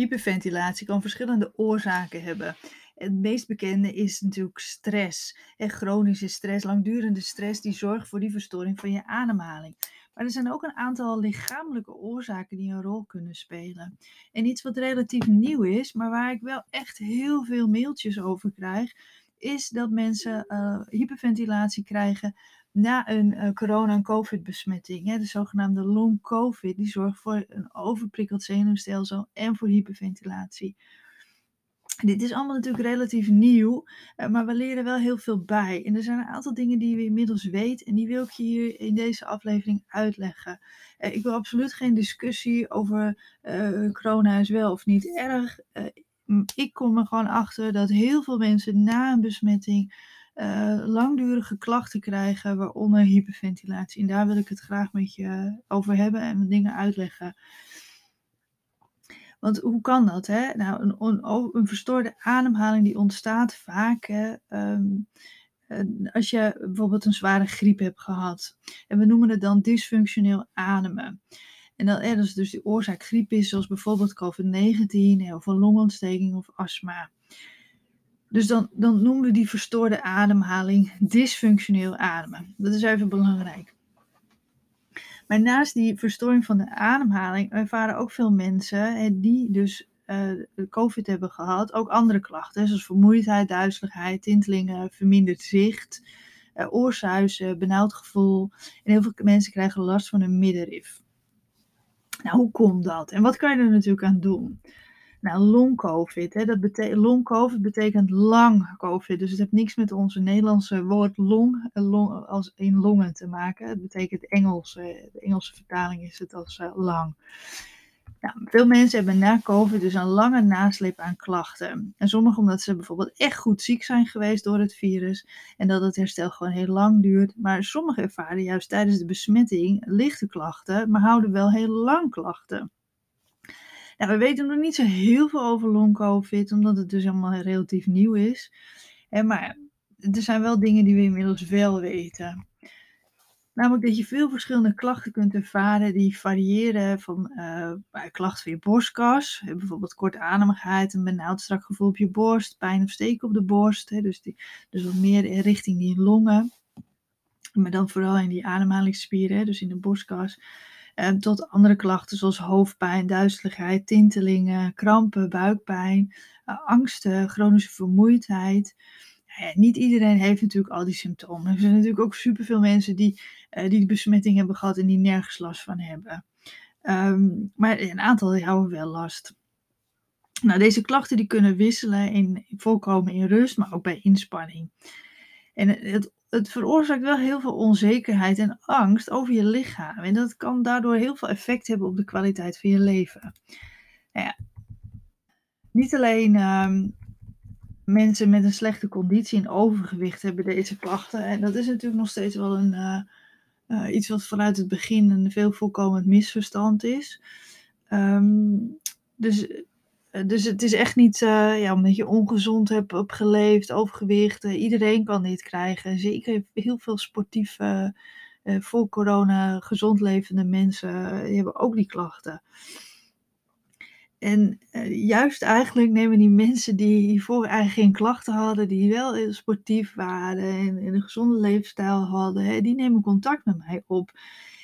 Hyperventilatie kan verschillende oorzaken hebben. Het meest bekende is natuurlijk stress. En chronische stress, langdurende stress, die zorgt voor die verstoring van je ademhaling. Maar er zijn ook een aantal lichamelijke oorzaken die een rol kunnen spelen. En iets wat relatief nieuw is, maar waar ik wel echt heel veel mailtjes over krijg, is dat mensen uh, hyperventilatie krijgen na een uh, corona- en covid-besmetting. De zogenaamde long-covid, die zorgt voor een overprikkeld zenuwstelsel en voor hyperventilatie. Dit is allemaal natuurlijk relatief nieuw, eh, maar we leren wel heel veel bij. En er zijn een aantal dingen die we inmiddels weten en die wil ik je hier in deze aflevering uitleggen. Eh, ik wil absoluut geen discussie over corona is wel of niet erg. ik kom er gewoon achter dat heel veel mensen na een besmetting langdurige klachten krijgen, waaronder hyperventilatie. En daar wil ik het graag met je over hebben en dingen uitleggen. Want hoe kan dat? Hè? Nou, een, een, een verstoorde ademhaling die ontstaat vaak ehm, eh, als je bijvoorbeeld een zware griep hebt gehad. En we noemen het dan dysfunctioneel ademen. En hè, dat dus de oorzaak griep is, zoals bijvoorbeeld COVID-19 of een longontsteking of astma. Dus dan, dan noemen we die verstoorde ademhaling dysfunctioneel ademen. Dat is even belangrijk. Maar naast die verstoring van de ademhaling ervaren ook veel mensen die dus uh, COVID hebben gehad, ook andere klachten, zoals vermoeidheid, duizeligheid, tintelingen, verminderd zicht, uh, oorsuizen, benauwd gevoel. En heel veel mensen krijgen last van een middenrif. Nou, hoe komt dat? En wat kan je er natuurlijk aan doen? Nou, long-covid, hè, dat betekent, long-covid betekent lang covid. Dus het heeft niks met onze Nederlandse woord long, eh, long als in longen te maken. Het betekent Engels, eh, de Engelse vertaling is het als uh, lang. Nou, veel mensen hebben na COVID dus een lange nasleep aan klachten. En sommigen omdat ze bijvoorbeeld echt goed ziek zijn geweest door het virus en dat het herstel gewoon heel lang duurt. Maar sommigen ervaren juist tijdens de besmetting lichte klachten, maar houden wel heel lang klachten. Nou, we weten nog niet zo heel veel over long COVID, omdat het dus allemaal relatief nieuw is. maar er zijn wel dingen die we inmiddels wel weten. Namelijk dat je veel verschillende klachten kunt ervaren die variëren van uh, klachten van je borstkas, bijvoorbeeld kortademigheid, een benauwd strak gevoel op je borst, pijn of steken op de borst, dus, die, dus wat meer richting die longen, maar dan vooral in die ademhalingsspieren, dus in de borstkas. Ehm, tot andere klachten zoals hoofdpijn, duizeligheid, tintelingen, krampen, buikpijn, uh, angsten, chronische vermoeidheid. Niet iedereen heeft natuurlijk al die symptomen. Er zijn natuurlijk ook superveel mensen die, uh, die de besmetting hebben gehad en die nergens last van hebben. Um, maar een aantal die houden wel last. Nou, deze klachten die kunnen wisselen in voorkomen in rust, maar ook bij inspanning. En het het veroorzaakt wel heel veel onzekerheid en angst over je lichaam. En dat kan daardoor heel veel effect hebben op de kwaliteit van je leven. Nou ja, niet alleen ehm, mensen met een slechte conditie en overgewicht hebben deze klachten. En dat is natuurlijk nog steeds wel een, uh, uh, iets wat vanuit het begin een veel voorkomend misverstand is. Um, dus eh, dus het is echt niet uh, ja, omdat je ongezond hebt opgeleefd, overgewicht. Uh, iedereen kan dit krijgen. Zeker heel veel sportieve, voor corona gezond levende mensen die hebben ook die klachten. En juist eigenlijk nemen die mensen die hiervoor eigenlijk geen klachten hadden, die wel sportief waren en, en een gezonde leefstijl hadden, hè, die nemen contact met mij op.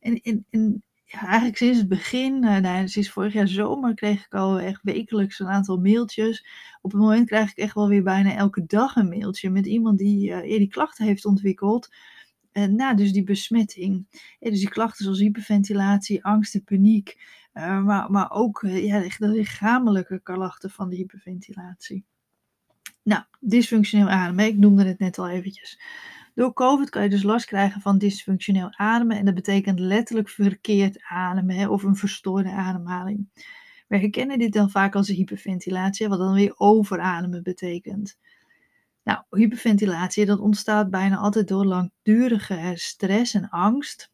En, en ja, eigenlijk sinds het begin, uh, nou, sinds vorig jaar zomer, kreeg ik al echt wekelijks een aantal mailtjes. Op het moment krijg ik echt wel weer bijna elke dag een mailtje met iemand die uh, die klachten heeft ontwikkeld. Uh, na dus die besmetting. dus die klachten zoals hyperventilatie, angst en paniek. maar, maar ook ja, de lichamelijke klachten van de hyperventilatie. Nou, dysfunctioneel ademen, ik noemde het net al eventjes. Door COVID kan je dus last krijgen van dysfunctioneel ademen. En dat betekent letterlijk verkeerd ademen hè, of een verstoorde ademhaling. We herkennen dit dan vaak als hyperventilatie, wat dan weer overademen betekent. Nou, hyperventilatie dat ontstaat bijna altijd door langdurige stress en angst.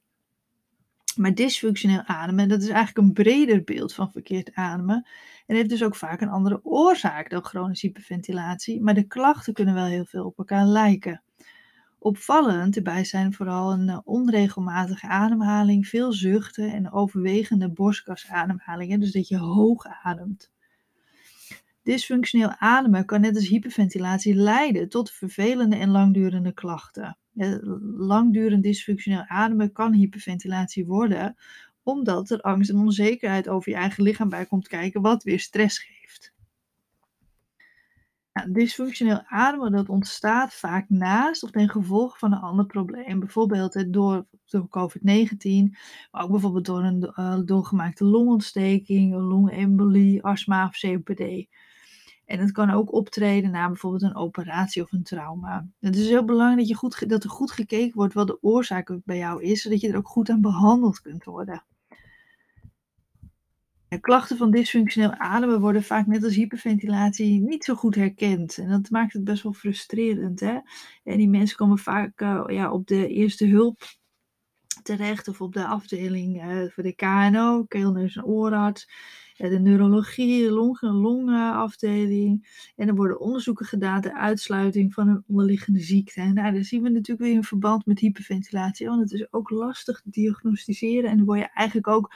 Maar dysfunctioneel ademen, dat is eigenlijk een breder beeld van verkeerd ademen. En heeft dus ook vaak een andere oorzaak dan chronische hyperventilatie. Maar de klachten kunnen wel heel veel op elkaar lijken. Opvallend erbij zijn vooral een eh, onregelmatige ademhaling, veel zuchten en overwegende borstkasademhalingen, dus dat je hoog ademt. Dysfunctioneel ademen kan net als hyperventilatie leiden tot vervelende en langdurende klachten. Eh, Langdurend dysfunctioneel ademen kan hyperventilatie worden, omdat er angst en onzekerheid over je eigen lichaam bij komt kijken, wat weer stress geeft. Ja, dysfunctioneel ademen dat ontstaat vaak naast of ten gevolge van een ander probleem. Bijvoorbeeld eh, door, door COVID-19, maar ook bijvoorbeeld door een uh, doorgemaakte longontsteking, longembolie, astma of COPD. En het kan ook optreden na bijvoorbeeld een operatie of een trauma. Het is heel belangrijk dat, je goed, dat er goed gekeken wordt wat de oorzaak bij jou is, zodat je er ook goed aan behandeld kunt worden. Klachten van dysfunctioneel ademen worden vaak net als hyperventilatie niet zo goed herkend. En dat maakt het best wel frustrerend. Hè? En die mensen komen vaak uh, ja, op de eerste hulp terecht of op de afdeling uh, voor de KNO, keel, neus en oorarts de neurologie, long, longafdeling. En er worden onderzoeken gedaan ter uitsluiting van een onderliggende ziekte. En nou, daar zien we natuurlijk weer in verband met hyperventilatie. Want het is ook lastig te diagnosticeren. En dan word je eigenlijk ook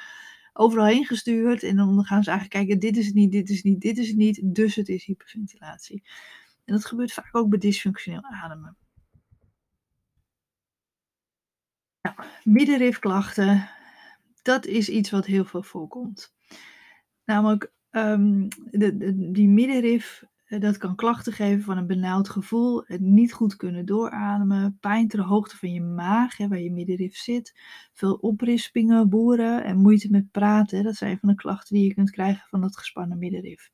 overal heen gestuurd. En dan gaan ze eigenlijk kijken, dit is het niet, dit is het niet, dit is het niet. Dus het is hyperventilatie. En dat gebeurt vaak ook bij dysfunctioneel ademen. Nou, middenrifklachten, dat is iets wat heel veel voorkomt. Namelijk, um, de, die middenrif, dat kan klachten geven van een benauwd gevoel, het niet goed kunnen doorademen, pijn ter hoogte van je maag, hè, waar je middenrif zit, veel oprispingen, boeren en moeite met praten. Dat zijn van de klachten die je kunt krijgen van dat gespannen middenrif.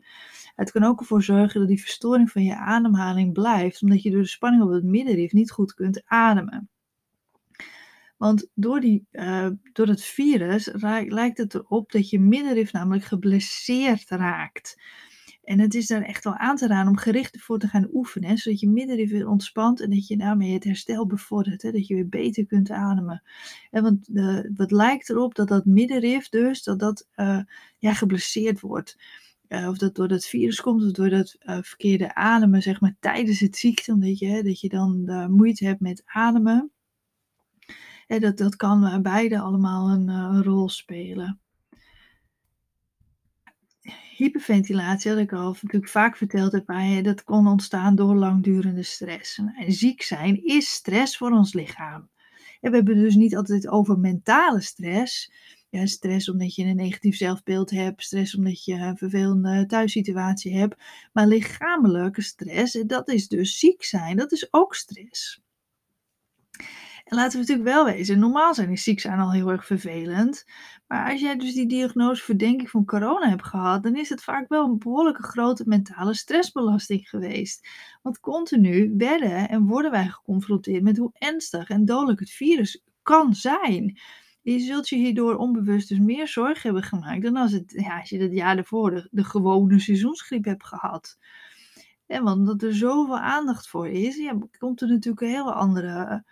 Het kan ook ervoor zorgen dat die verstoring van je ademhaling blijft, omdat je door de spanning op het middenrif niet goed kunt ademen. Want door, die, uh, door het virus lijkt het erop dat je middenrif namelijk geblesseerd raakt. En het is daar echt wel aan te raden om gericht ervoor te gaan oefenen, zodat je middenrif weer ontspant en dat je daarmee het herstel bevordert, hè, dat je weer beter kunt ademen. En want uh, wat lijkt erop dat dat middenrif dus, dat dat uh, ja, geblesseerd wordt. Uh, of dat door dat virus komt of door dat verkeerde ademen, zeg maar tijdens het ziekte, omdat je, dat je dan moeite hebt met ademen dat, dat kan beide allemaal eh, een rol spelen. Hyperventilatie, had ik al natuurlijk vaak verteld heb dat kon ontstaan door langdurende stress. En ziek zijn is stress voor ons lichaam. En we hebben dus niet altijd over mentale stress. Ja, stress omdat je een negatief zelfbeeld hebt, stress omdat je een vervelende thuissituatie hebt. Maar lichamelijke stress, dat is dus ziek zijn, dat is ook stress. En laten we natuurlijk wel wezen, normaal zijn is ziek zijn al heel erg vervelend. Maar als jij dus die diagnose verdenking van corona hebt gehad, dan is het vaak wel een behoorlijke grote mentale stressbelasting geweest. Want continu werden en worden wij geconfronteerd met hoe ernstig en dodelijk het virus kan zijn. Je zult je hierdoor onbewust dus meer zorg hebben gemaakt dan als, het, ja, als je het jaar ervoor de, gewone seizoensgriep hebt gehad. Ja, want omdat er zoveel aandacht voor is, ja, komt er natuurlijk een hele andere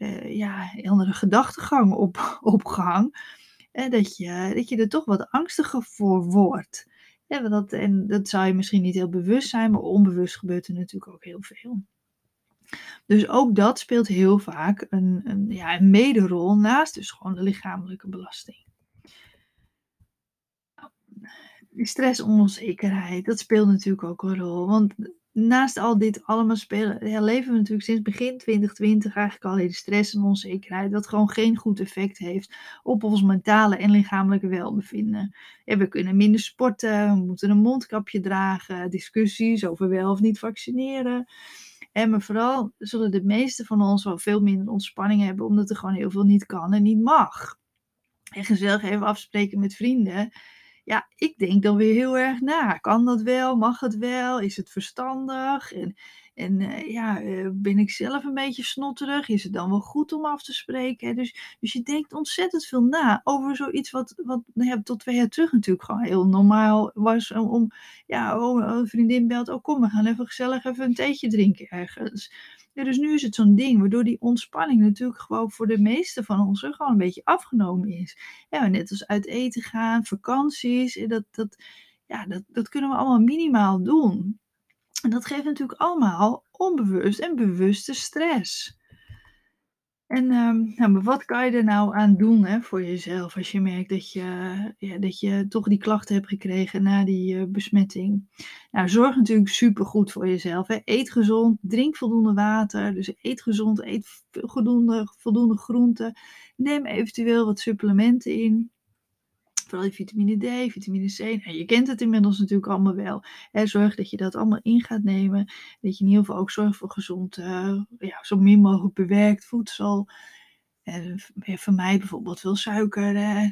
uh, ja, andere gedachtegang op, gang. Uh, dat, je, dat je er toch wat angstiger voor wordt. Ja, dat, en dat zou je misschien niet heel bewust zijn, maar onbewust gebeurt er natuurlijk ook heel veel. Dus ook dat speelt heel vaak een, een, ja, een mederol naast dus gewoon de lichamelijke belasting. Stress en onzekerheid, dat speelt natuurlijk ook een rol. Want naast al dit allemaal spelen, ja, leven we natuurlijk sinds begin 2020 eigenlijk al de stress en onzekerheid, dat gewoon geen goed effect heeft op ons mentale en lichamelijke welbevinden. Ja, we kunnen minder sporten, we moeten een mondkapje dragen, discussies over wel of niet vaccineren. En maar vooral zullen de meeste van ons wel veel minder ontspanning hebben, omdat er gewoon heel veel niet kan en niet mag. En gezellig even afspreken met vrienden ja, ik denk dan weer heel erg na. Kan dat wel? Mag het wel? Is het verstandig? En, en uh, ja, uh, ben ik zelf een beetje snotterig? Is het dan wel goed om af te spreken? Dus, dus je denkt ontzettend veel na over zoiets wat, wat nou tot twee jaar terug natuurlijk gewoon heel normaal was. Om, ja, oh, een vriendin belt, oh kom, we gaan even gezellig even een theetje drinken ergens. Ja, dus nu is het zo'n ding, waardoor die ontspanning natuurlijk gewoon voor de meeste van ons gewoon een beetje afgenomen is. Ja, net als uit eten gaan, vakanties, eh, dat, dat, ja, dat, dat kunnen we allemaal minimaal doen. En dat geeft natuurlijk allemaal onbewust en bewuste stress. En, ehm, nou, maar wat kan je er nou aan doen, hè, voor jezelf als je merkt dat je, ja, dat je toch die klachten hebt gekregen na die, uh, besmetting? Nou, zorg natuurlijk supergoed voor jezelf, hè. Eet gezond, drink voldoende water, dus eet gezond, eet voldoende voldoende groenten. Neem eventueel wat supplementen in. Vooral vitamine D, vitamine C. Nou, je kent het inmiddels natuurlijk allemaal wel. Hè, zorg dat je dat allemaal in gaat nemen. Dat je in ieder geval ook zorgt voor gezond, uh, ja, zo min mogelijk bewerkt voedsel. En vermijd bijvoorbeeld veel suiker. Hè.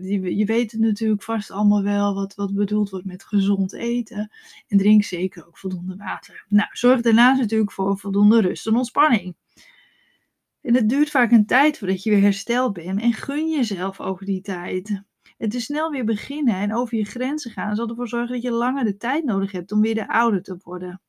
Je, je weet het natuurlijk vast allemaal wel wat, wat bedoeld wordt met gezond eten. En drink zeker ook voldoende water. Nou, zorg daarnaast natuurlijk voor voldoende rust en ontspanning. En het duurt vaak een tijd voordat je weer hersteld bent. En gun jezelf ook die tijd. Het is snel weer beginnen en over je grenzen gaan zal ervoor zorgen dat je langer de tijd nodig hebt om weer de ouder te worden.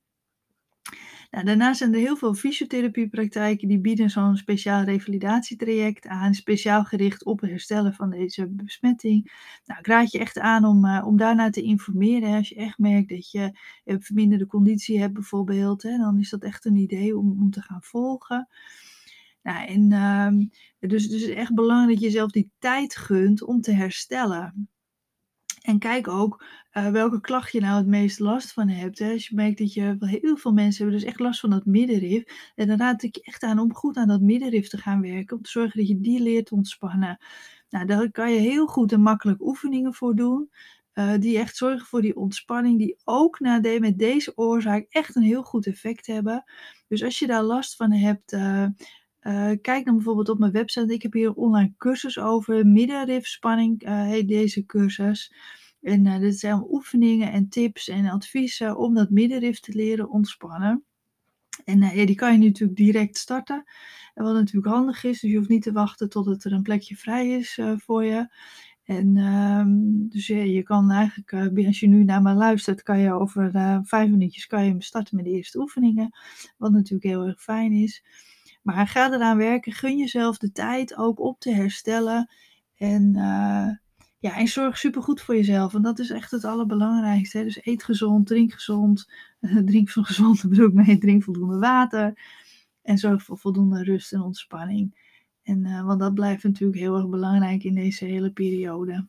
Nou, daarnaast zijn er heel veel fysiotherapiepraktijken die bieden zo'n speciaal revalidatietraject aan, speciaal gericht op het herstellen van deze besmetting. Nou, ik raad je echt aan om, uh, om daarnaar te informeren. Als je echt merkt dat je een verminderde conditie hebt bijvoorbeeld, hè, dan is dat echt een idee om, om te gaan volgen. Nou, en um, dus, dus het is echt belangrijk dat je zelf die tijd gunt om te herstellen. En kijk ook uh, welke klacht je nou het meest last van hebt. Hè. Als je merkt dat je heel veel mensen hebben dus echt last van dat middenrif. En dan raad ik je echt aan om goed aan dat middenrif te gaan werken. Om te zorgen dat je die leert ontspannen. Nou, daar kan je heel goed en makkelijk oefeningen voor doen. Uh, die echt zorgen voor die ontspanning. Die ook na met deze oorzaak echt een heel goed effect hebben. Dus als je daar last van hebt. Uh, uh, kijk dan bijvoorbeeld op mijn website. Ik heb hier online cursus over. Middenrifspanning uh, heet deze cursus. En uh, dit zijn oefeningen en tips en adviezen om dat middenrif te leren ontspannen. En die kan je natuurlijk direct starten. En wat natuurlijk handig is, dus je hoeft niet te wachten tot er een plekje vrij is voor je. En um, dus je kan eigenlijk, als je nu naar me luistert, kan je over vijf minuutjes kan je starten met de eerste oefeningen. Wat natuurlijk heel erg fijn is. Maar ga eraan werken. Gun jezelf de tijd ook op te herstellen. En, uh, ja, en zorg supergoed voor jezelf. En dat is echt het allerbelangrijkste. Hè? Dus eet gezond, drink gezond. drink van gezond mee. Drink voldoende water. En zorg voor voldoende rust en ontspanning. En, uh, want dat blijft natuurlijk heel erg belangrijk in deze hele periode.